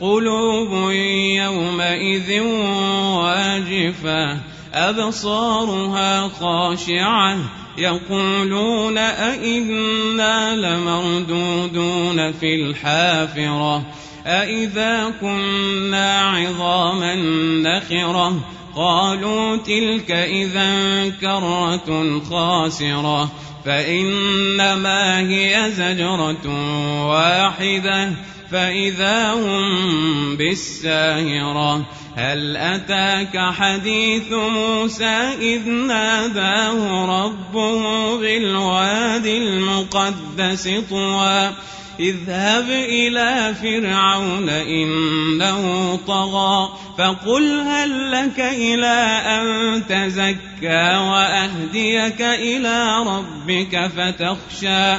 قلوب يومئذ واجفة أبصارها خاشعة يقولون أئنا لمردودون في الحافرة أئذا كنا عظاما نخرة. قالوا تلك إذا كرة خاسرة فإنما هي زجرة واحدة فإذا هم بالساهرة. هل أتاك حديث موسى إذ ناداه ربه بالواد المقدس طوى؟ اذهب إلى فرعون إنه طغى فقل هل لك إلى أن تزكى وأهديك إلى ربك فتخشى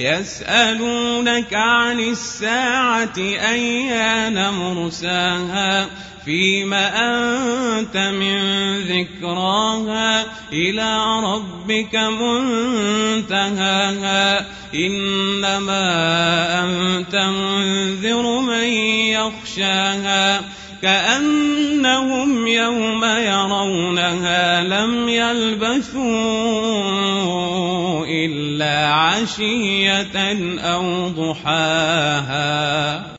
يسألونك عن الساعة أيان مرساها؟ فيم أنت من ذكراها؟ إلى ربك منتهاها. إنما أنت منذر من يخشاها. كأنهم يوم يرونها لم يلبثوا إلا عشية أو ضحاها.